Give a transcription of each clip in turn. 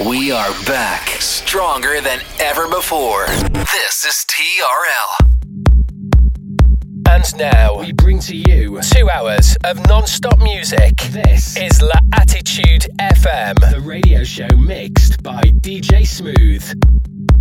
We are back, stronger than ever before. This is TRL. And now we bring to you two hours of non-stop music. This is La Attitude FM, the radio show mixed by DJ Smooth.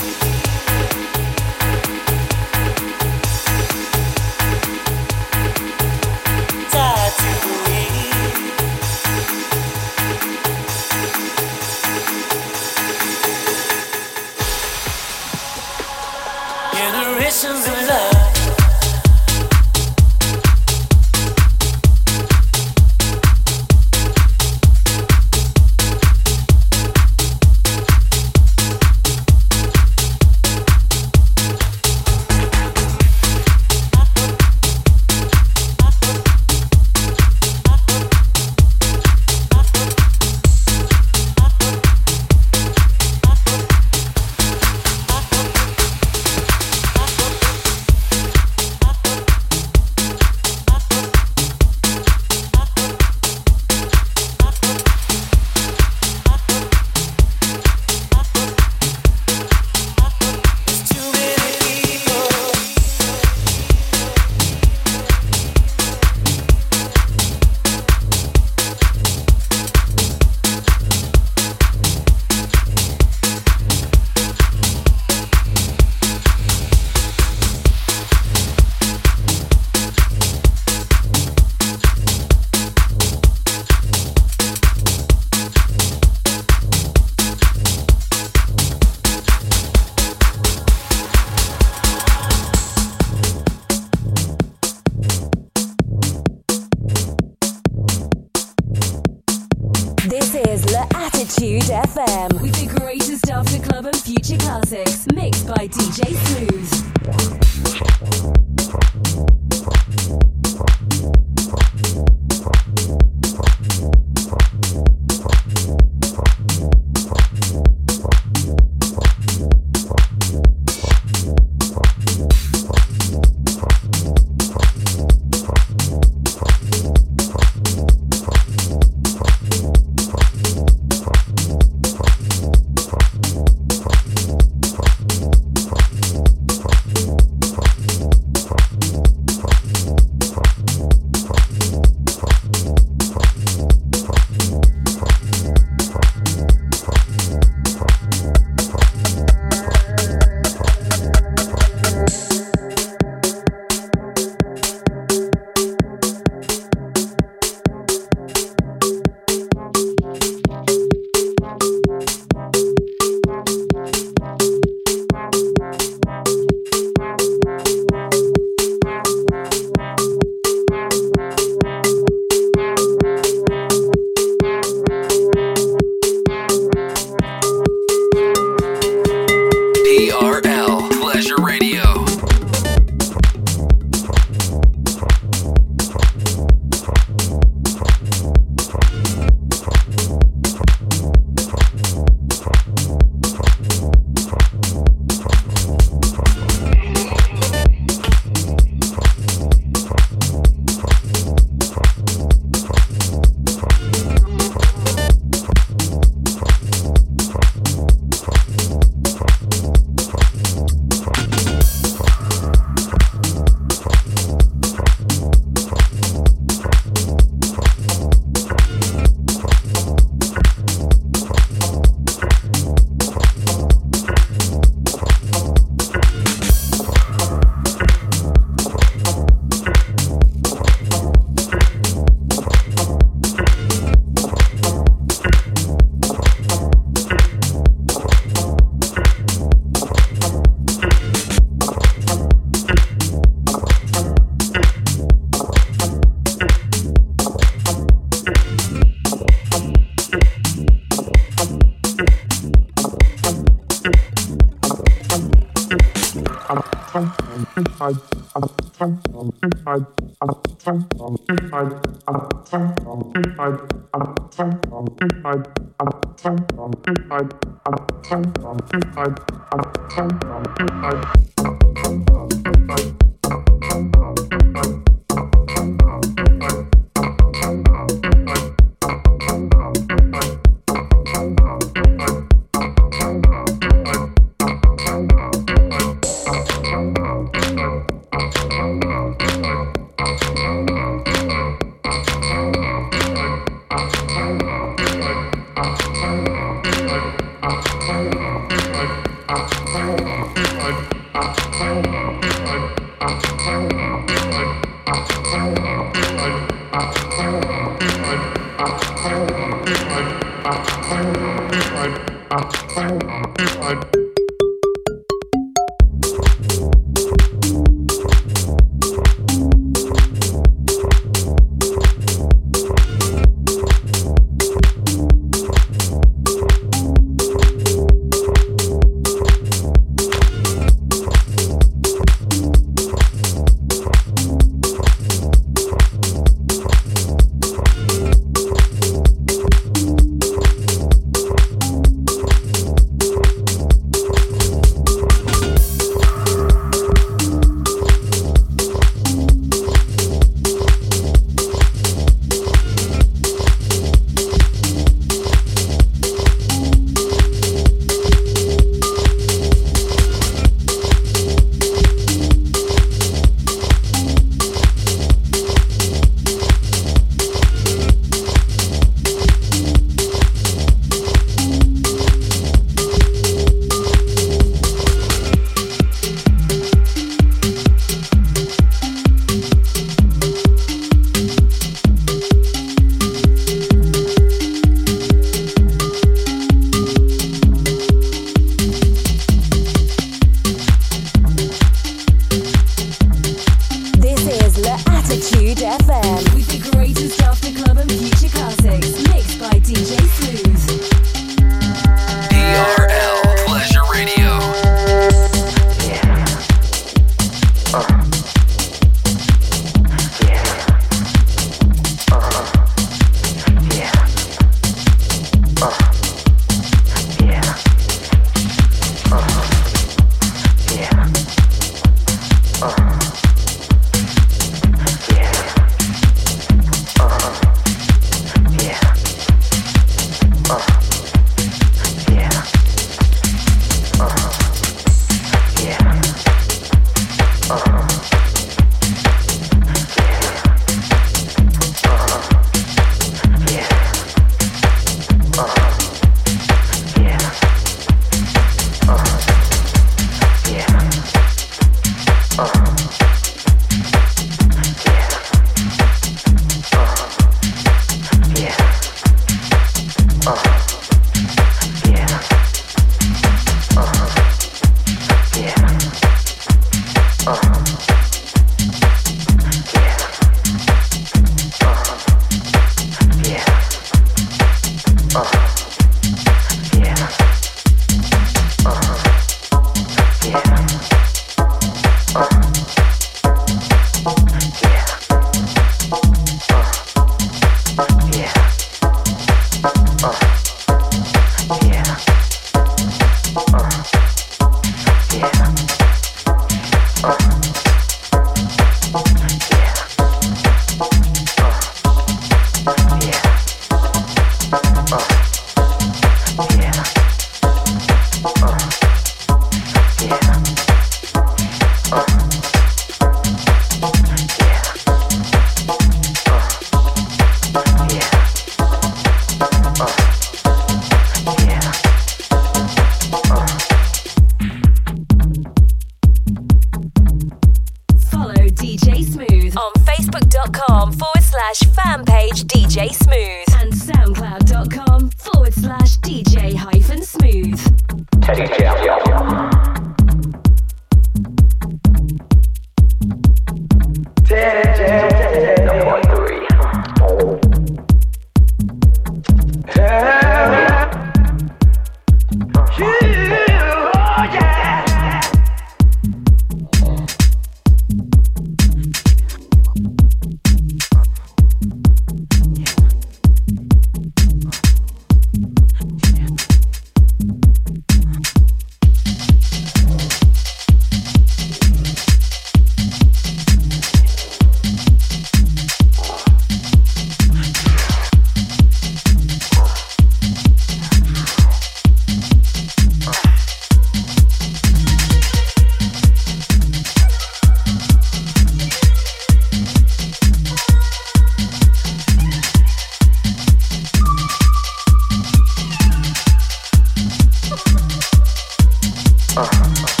Uh,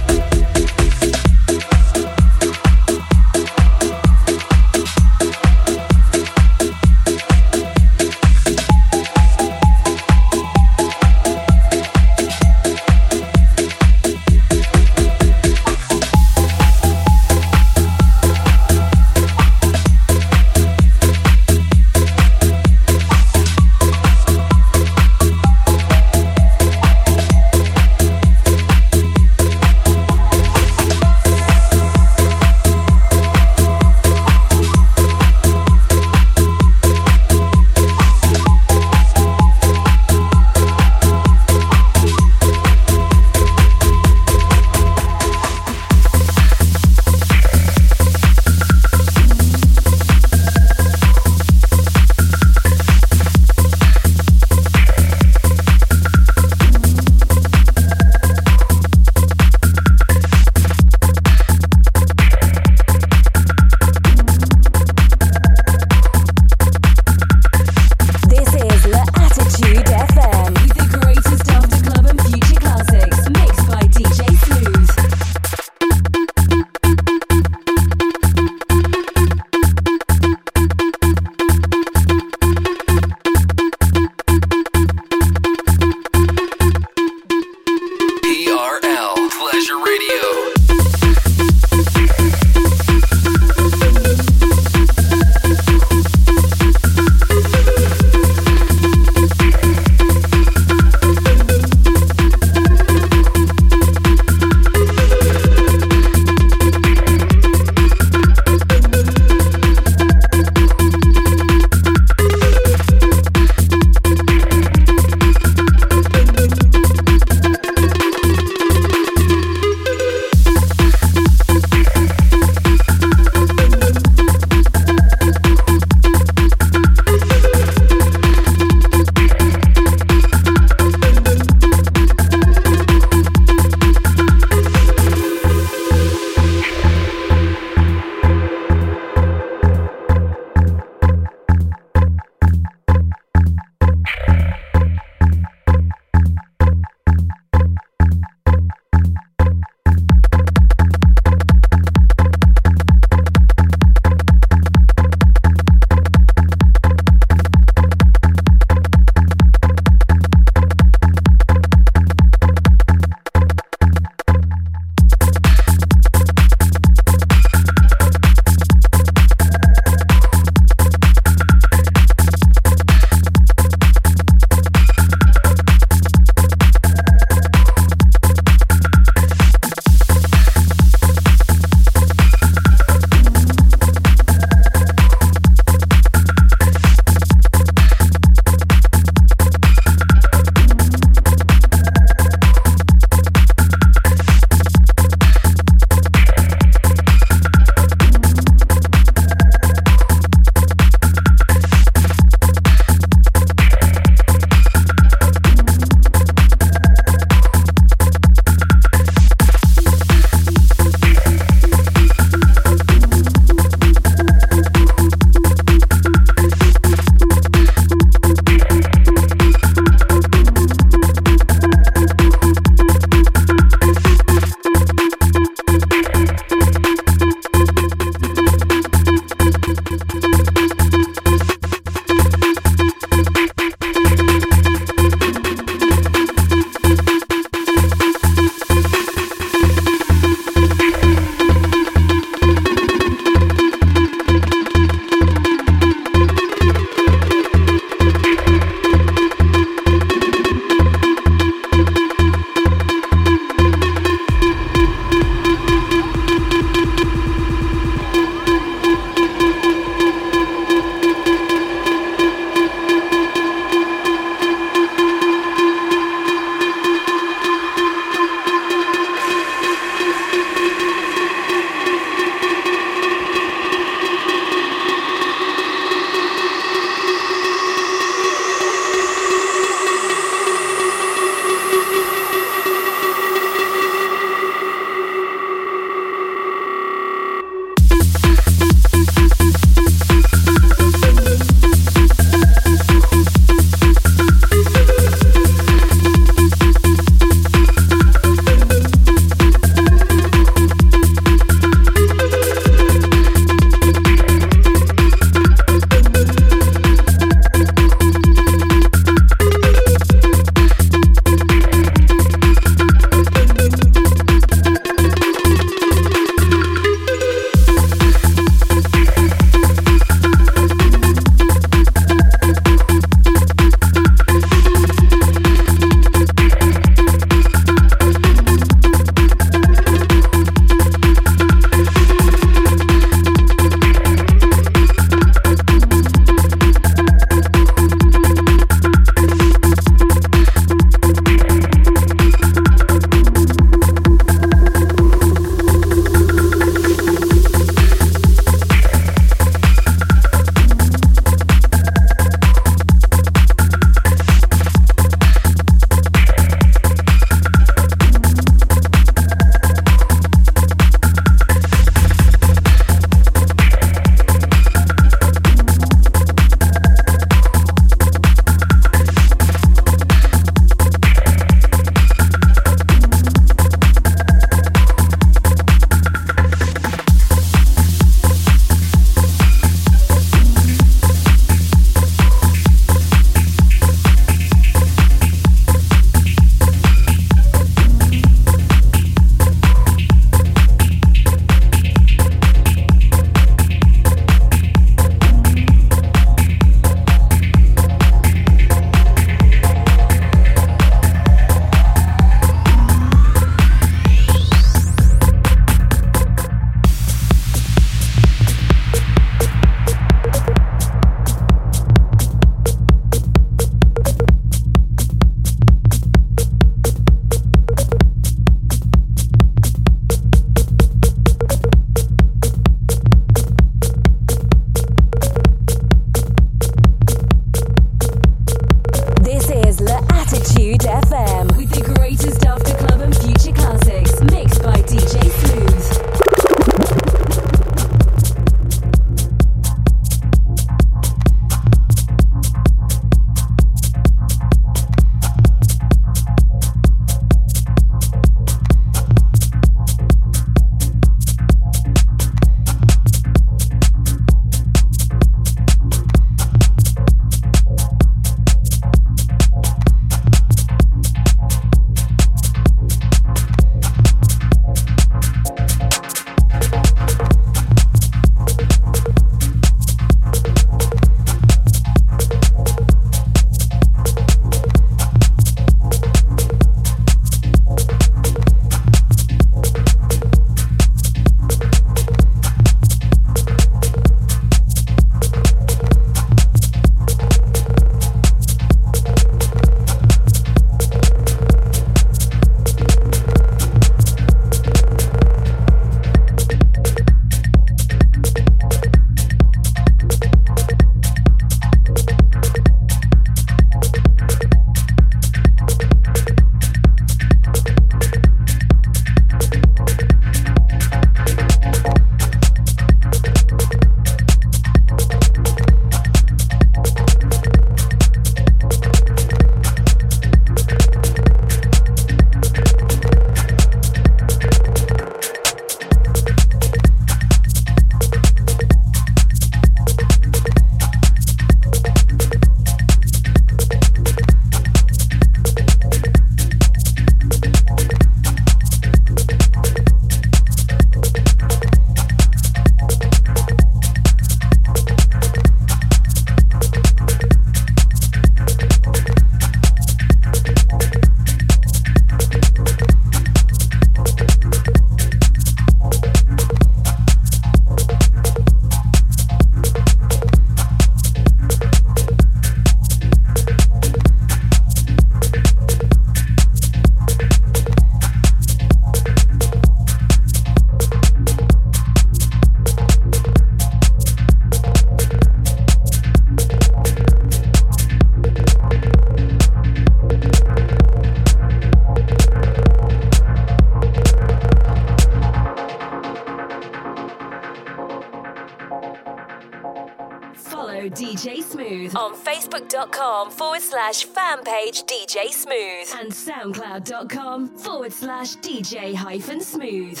Slash fan page DJ Smooth and soundcloud.com forward slash DJ hyphen smooth.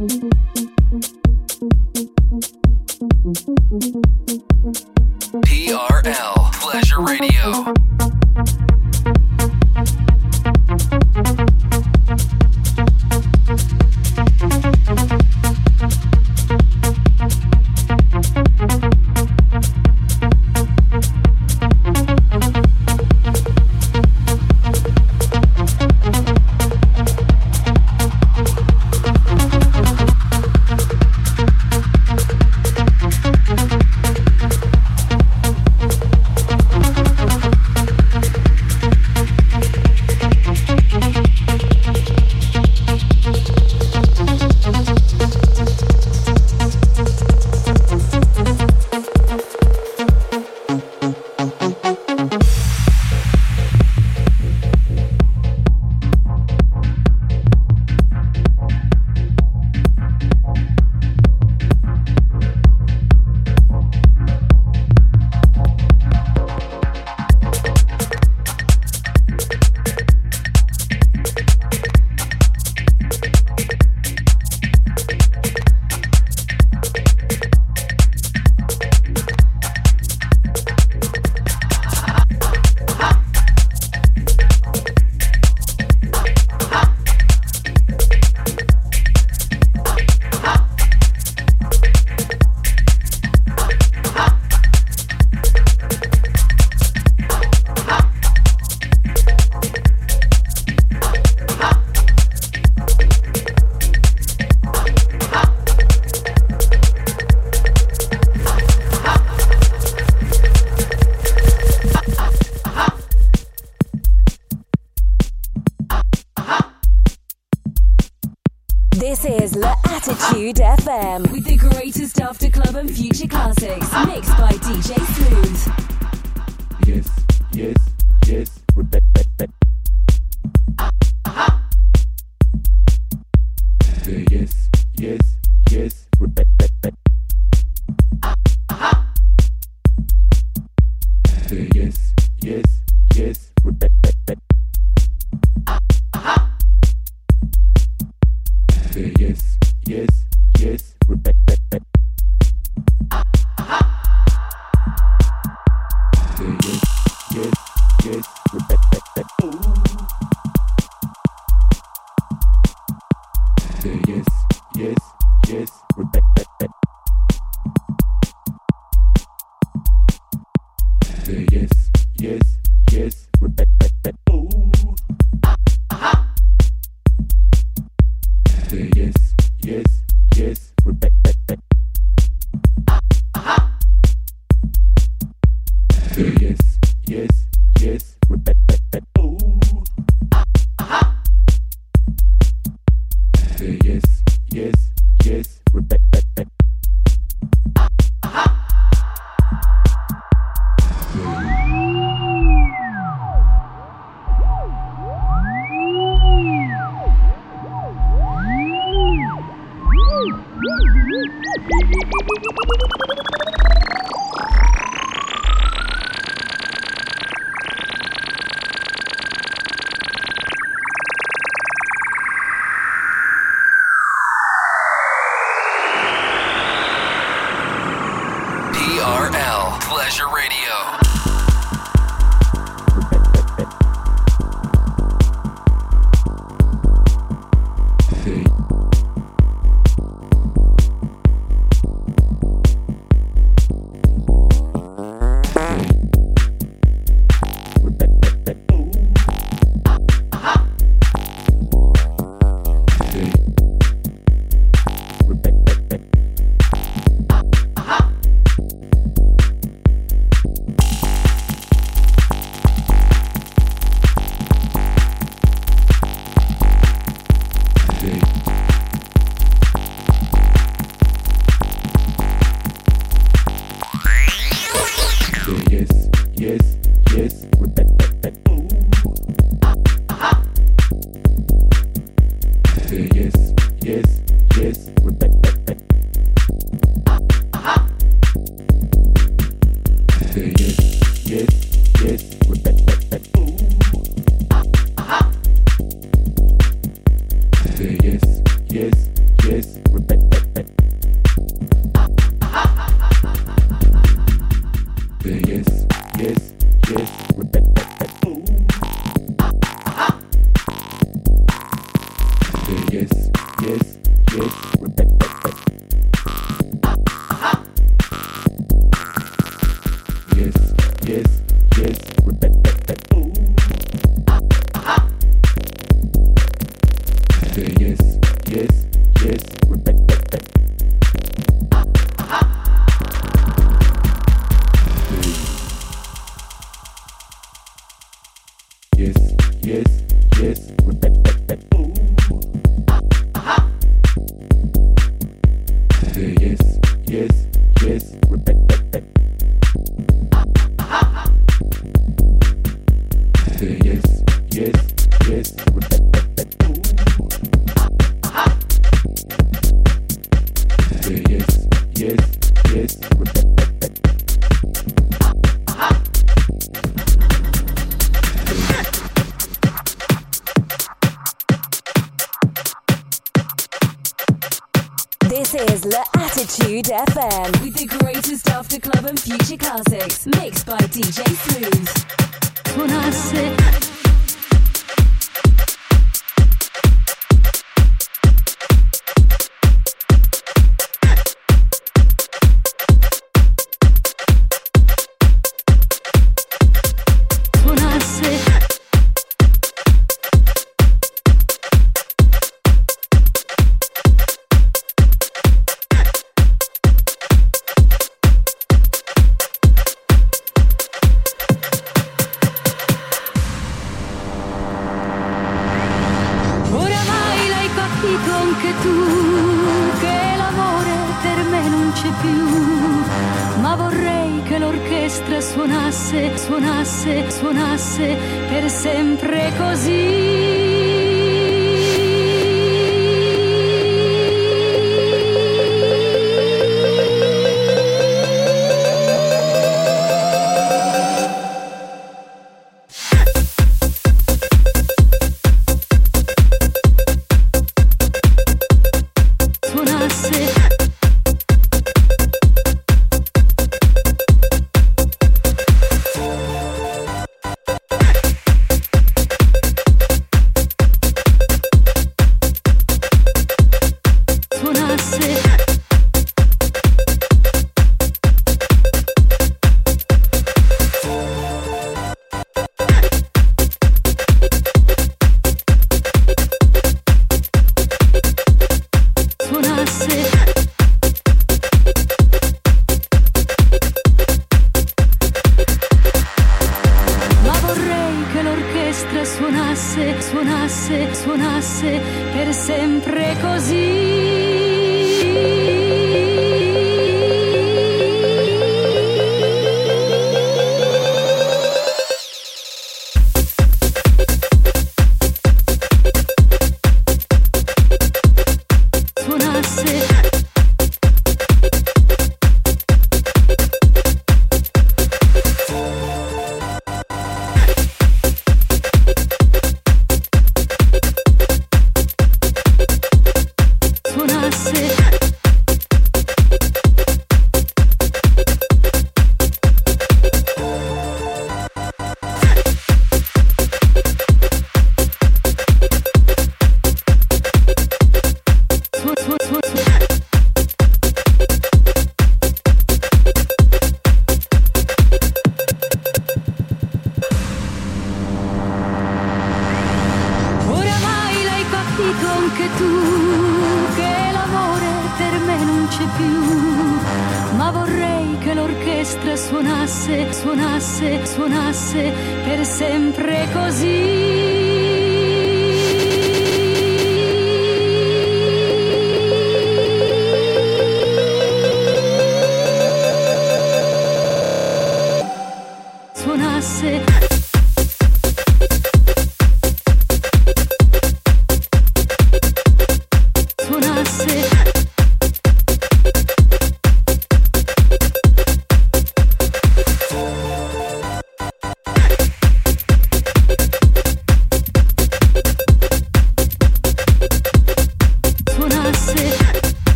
TRL Your Radio.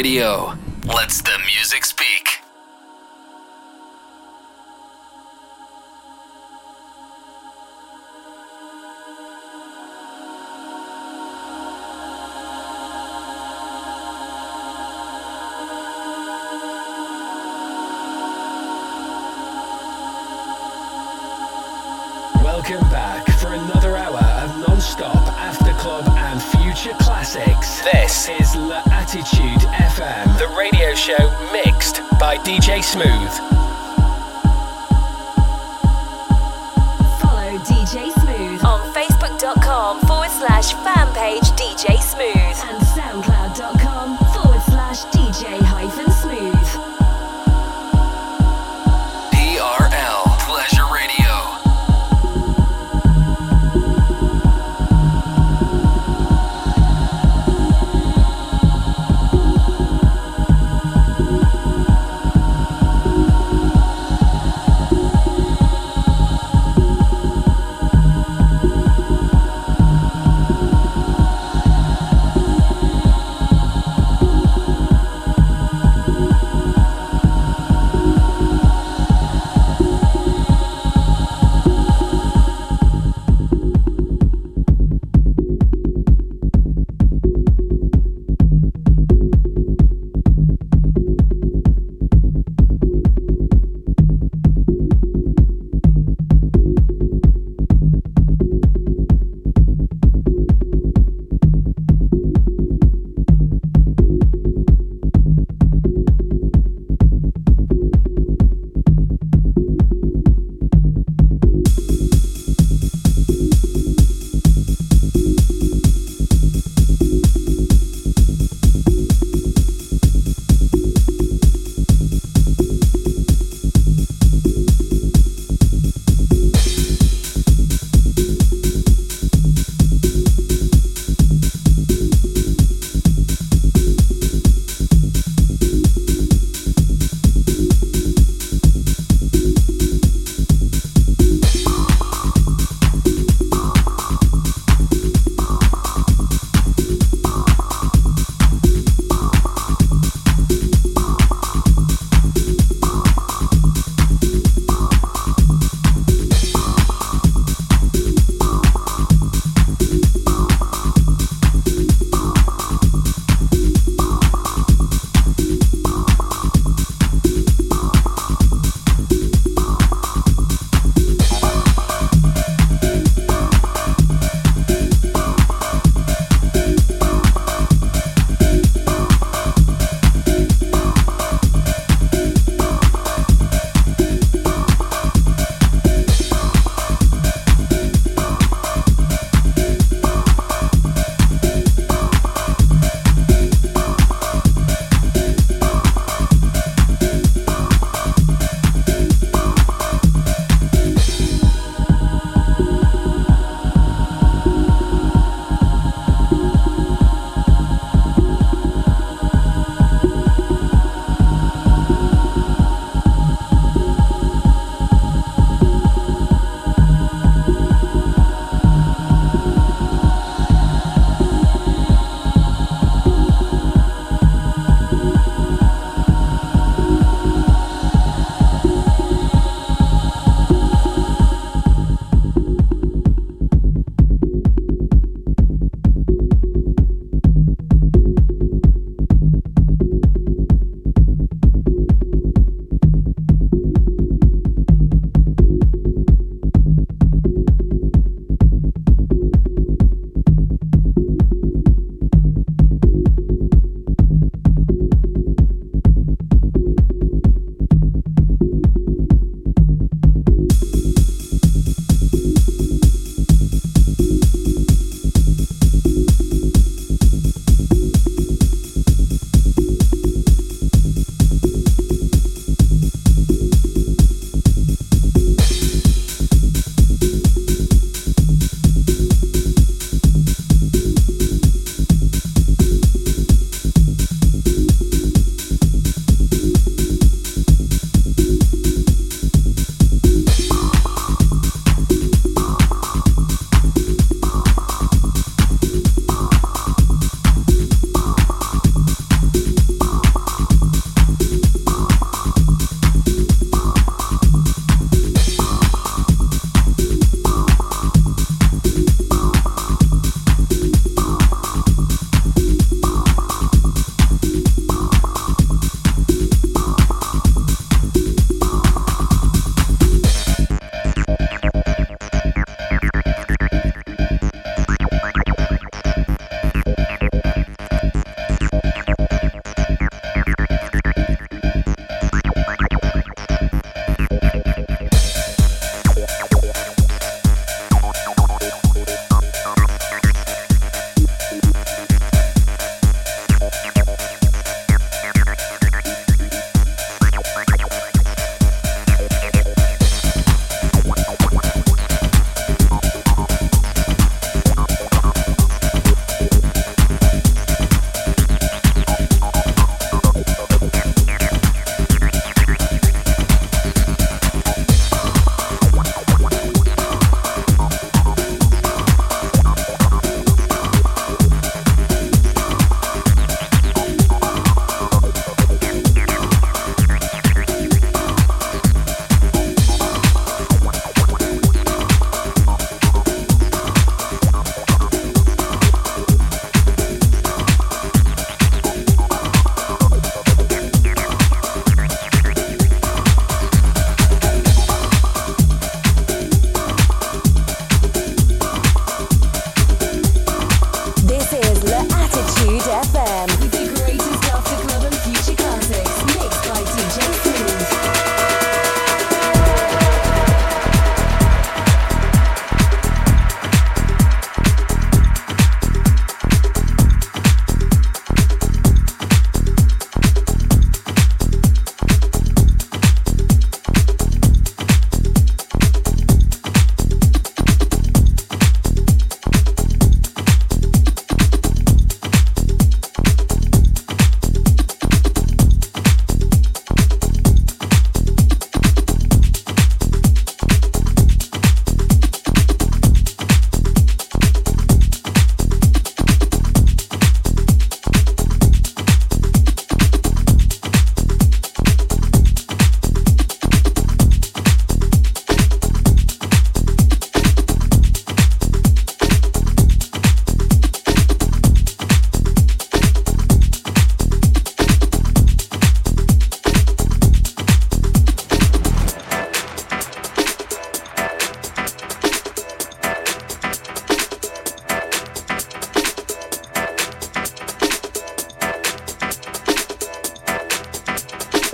Radio. Let's the music speak. Welcome back for another hour of non-stop after club and future classics. This is La Attitude the radio show mixed by DJ Smooth. Follow DJ Smooth on Facebook.com forward slash fan page DJ Smooth and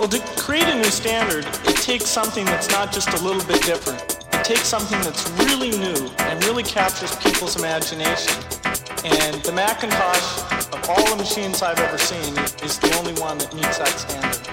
Well, to create a new standard, it takes something that's not just a little bit different. It takes something that's really new and really captures people's imagination. And the Macintosh, of all the machines I've ever seen, is the only one that meets that standard.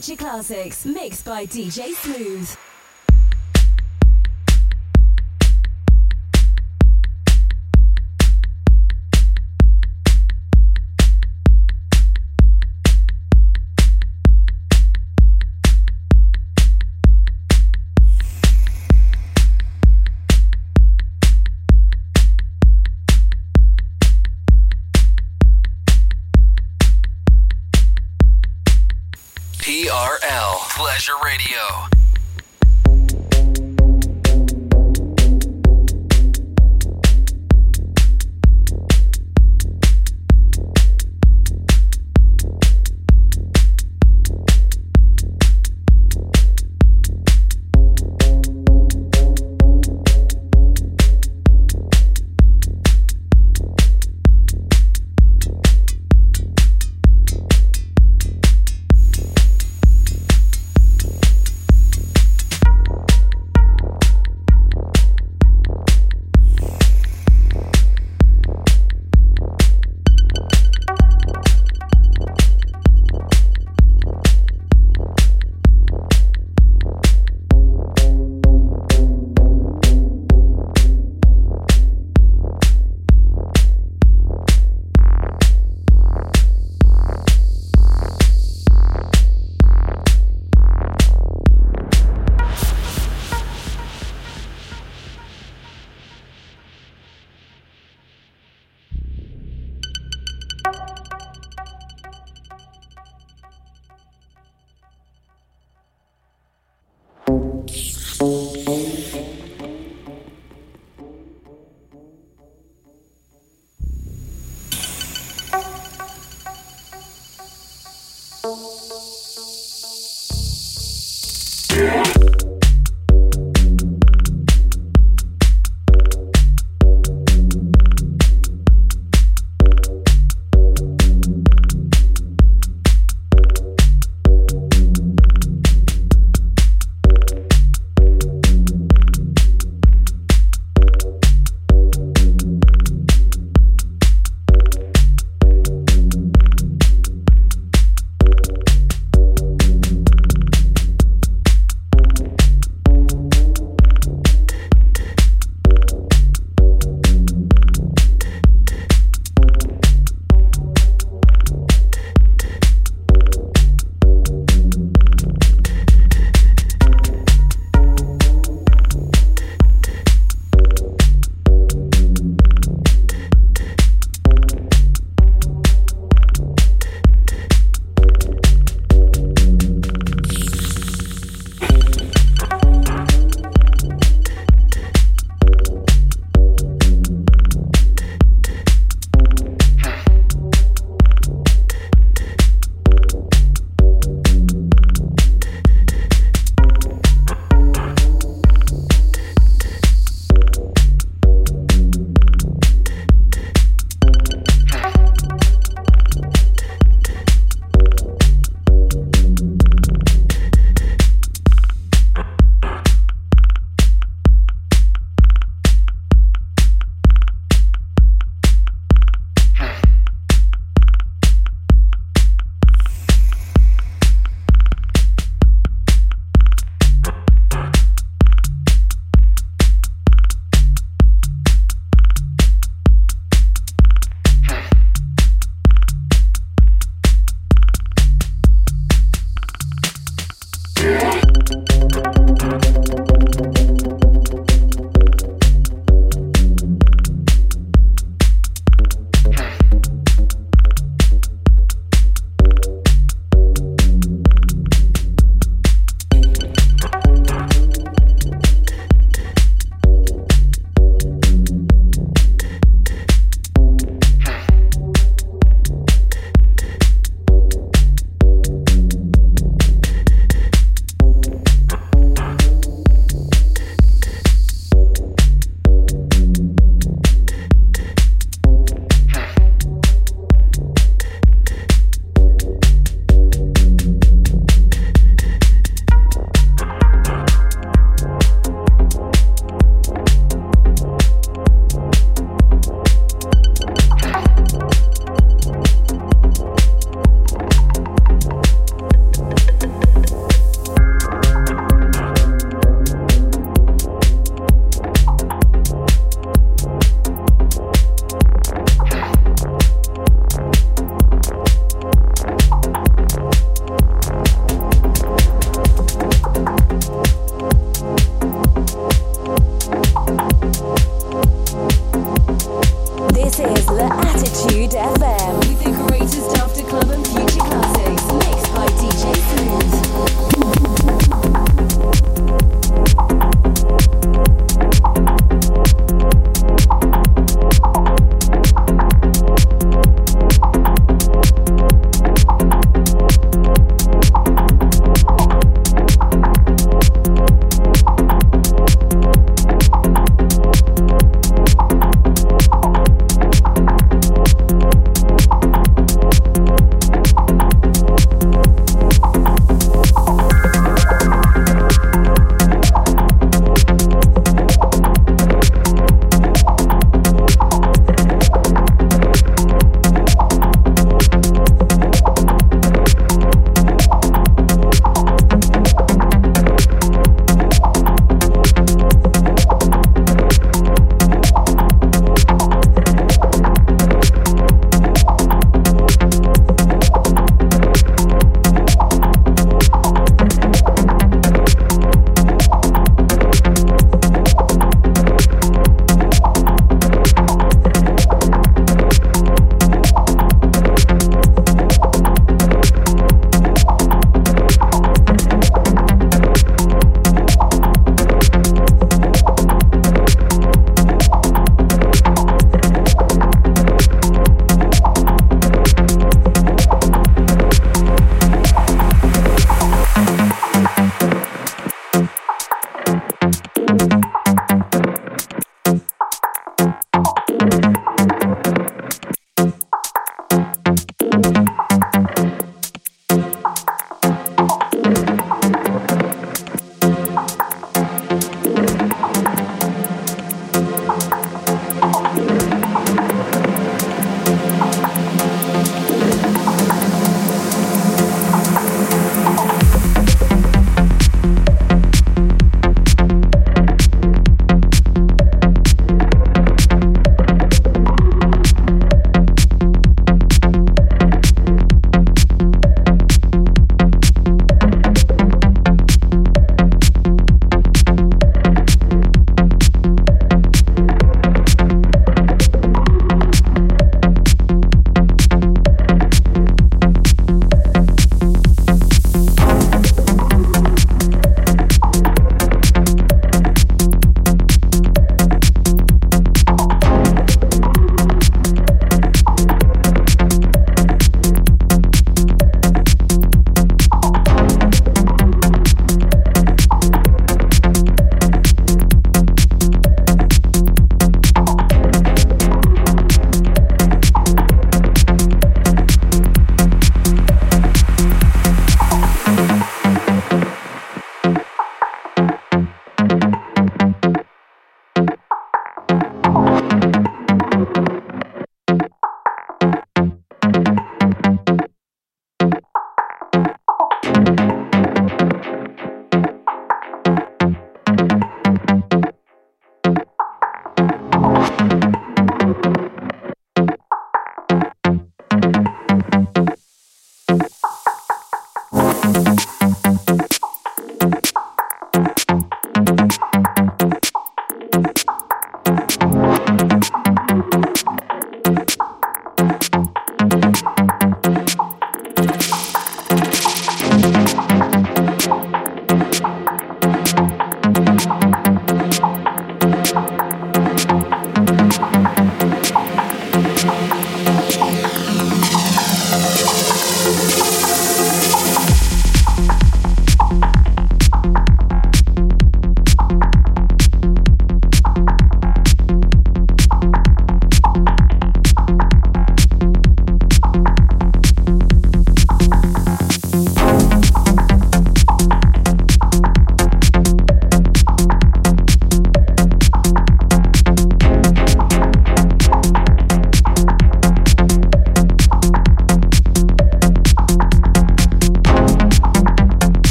Future Classics, mixed by DJ Smooth.